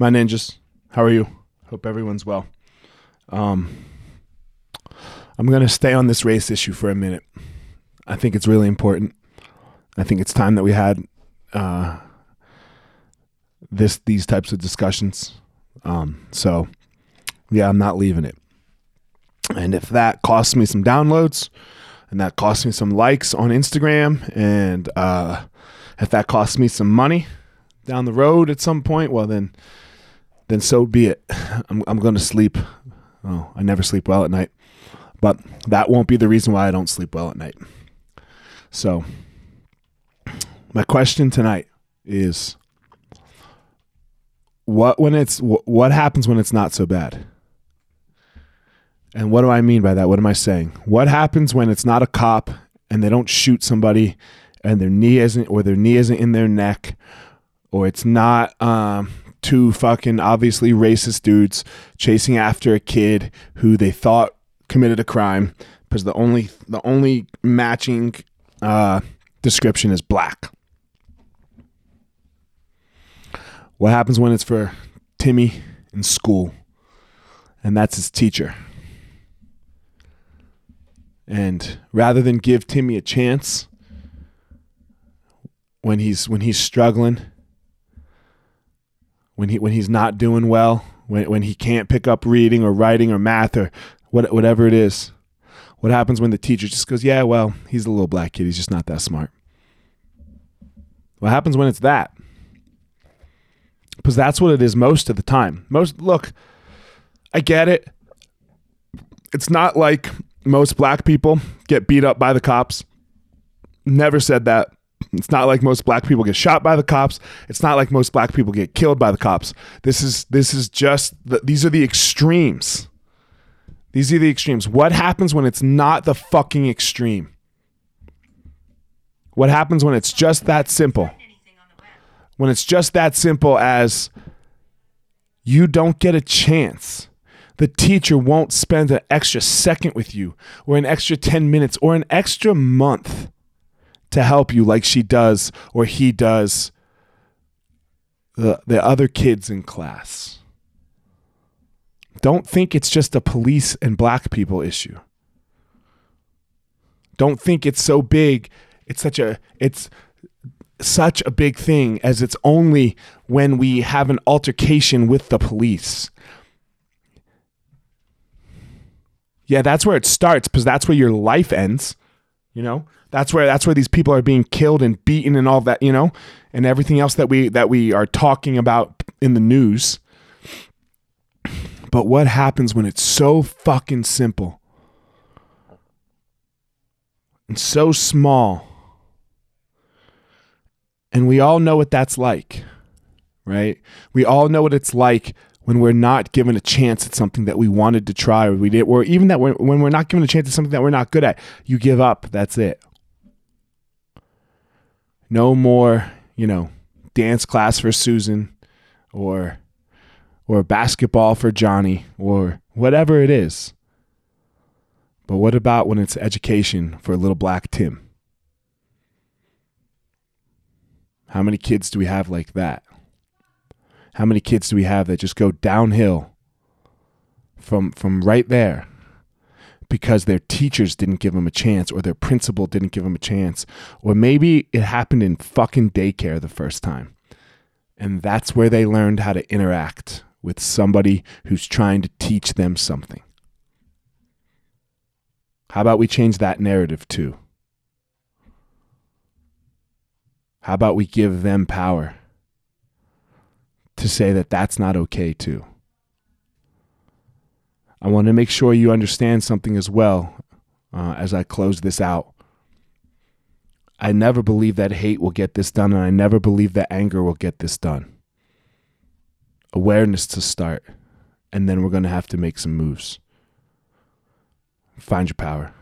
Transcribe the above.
my ninjas. How are you? Hope everyone's well. Um, I'm going to stay on this race issue for a minute. I think it's really important. I think it's time that we had uh, this these types of discussions. Um, so, yeah, I'm not leaving it. And if that costs me some downloads, and that costs me some likes on Instagram, and uh, if that costs me some money down the road at some point, well then, then so be it. I'm I'm going to sleep. Oh, I never sleep well at night, but that won't be the reason why I don't sleep well at night. So, my question tonight is what when it's what happens when it's not so bad? And what do I mean by that? What am I saying? What happens when it's not a cop and they don't shoot somebody and their knee isn't or their knee isn't in their neck or it's not um, two fucking obviously racist dudes chasing after a kid who they thought committed a crime because the only the only matching uh, description is black. What happens when it's for Timmy in school and that's his teacher? And rather than give Timmy a chance when he's when he's struggling, when he when he's not doing well, when when he can't pick up reading or writing or math or what, whatever it is, what happens when the teacher just goes, "Yeah, well, he's a little black kid. He's just not that smart." What happens when it's that? Because that's what it is most of the time. Most look, I get it. It's not like most black people get beat up by the cops. Never said that. It's not like most black people get shot by the cops. It's not like most black people get killed by the cops. This is this is just the, these are the extremes. These are the extremes. What happens when it's not the fucking extreme? What happens when it's just that simple? When it's just that simple as you don't get a chance the teacher won't spend an extra second with you or an extra 10 minutes or an extra month to help you like she does or he does the, the other kids in class. Don't think it's just a police and black people issue. Don't think it's so big. It's such a it's such a big thing as it's only when we have an altercation with the police yeah, that's where it starts because that's where your life ends. You know, that's where that's where these people are being killed and beaten and all that. You know, and everything else that we that we are talking about in the news. But what happens when it's so fucking simple and so small? And we all know what that's like, right? We all know what it's like when we're not given a chance at something that we wanted to try or we did, or even that we're, when we're not given a chance at something that we're not good at, you give up. That's it. No more, you know, dance class for Susan or or basketball for Johnny or whatever it is. But what about when it's education for a little black Tim? How many kids do we have like that? How many kids do we have that just go downhill from from right there because their teachers didn't give them a chance or their principal didn't give them a chance or maybe it happened in fucking daycare the first time. And that's where they learned how to interact with somebody who's trying to teach them something. How about we change that narrative too? How about we give them power? To say that that's not okay too. I want to make sure you understand something as well uh, as I close this out. I never believe that hate will get this done, and I never believe that anger will get this done. Awareness to start, and then we're going to have to make some moves. Find your power.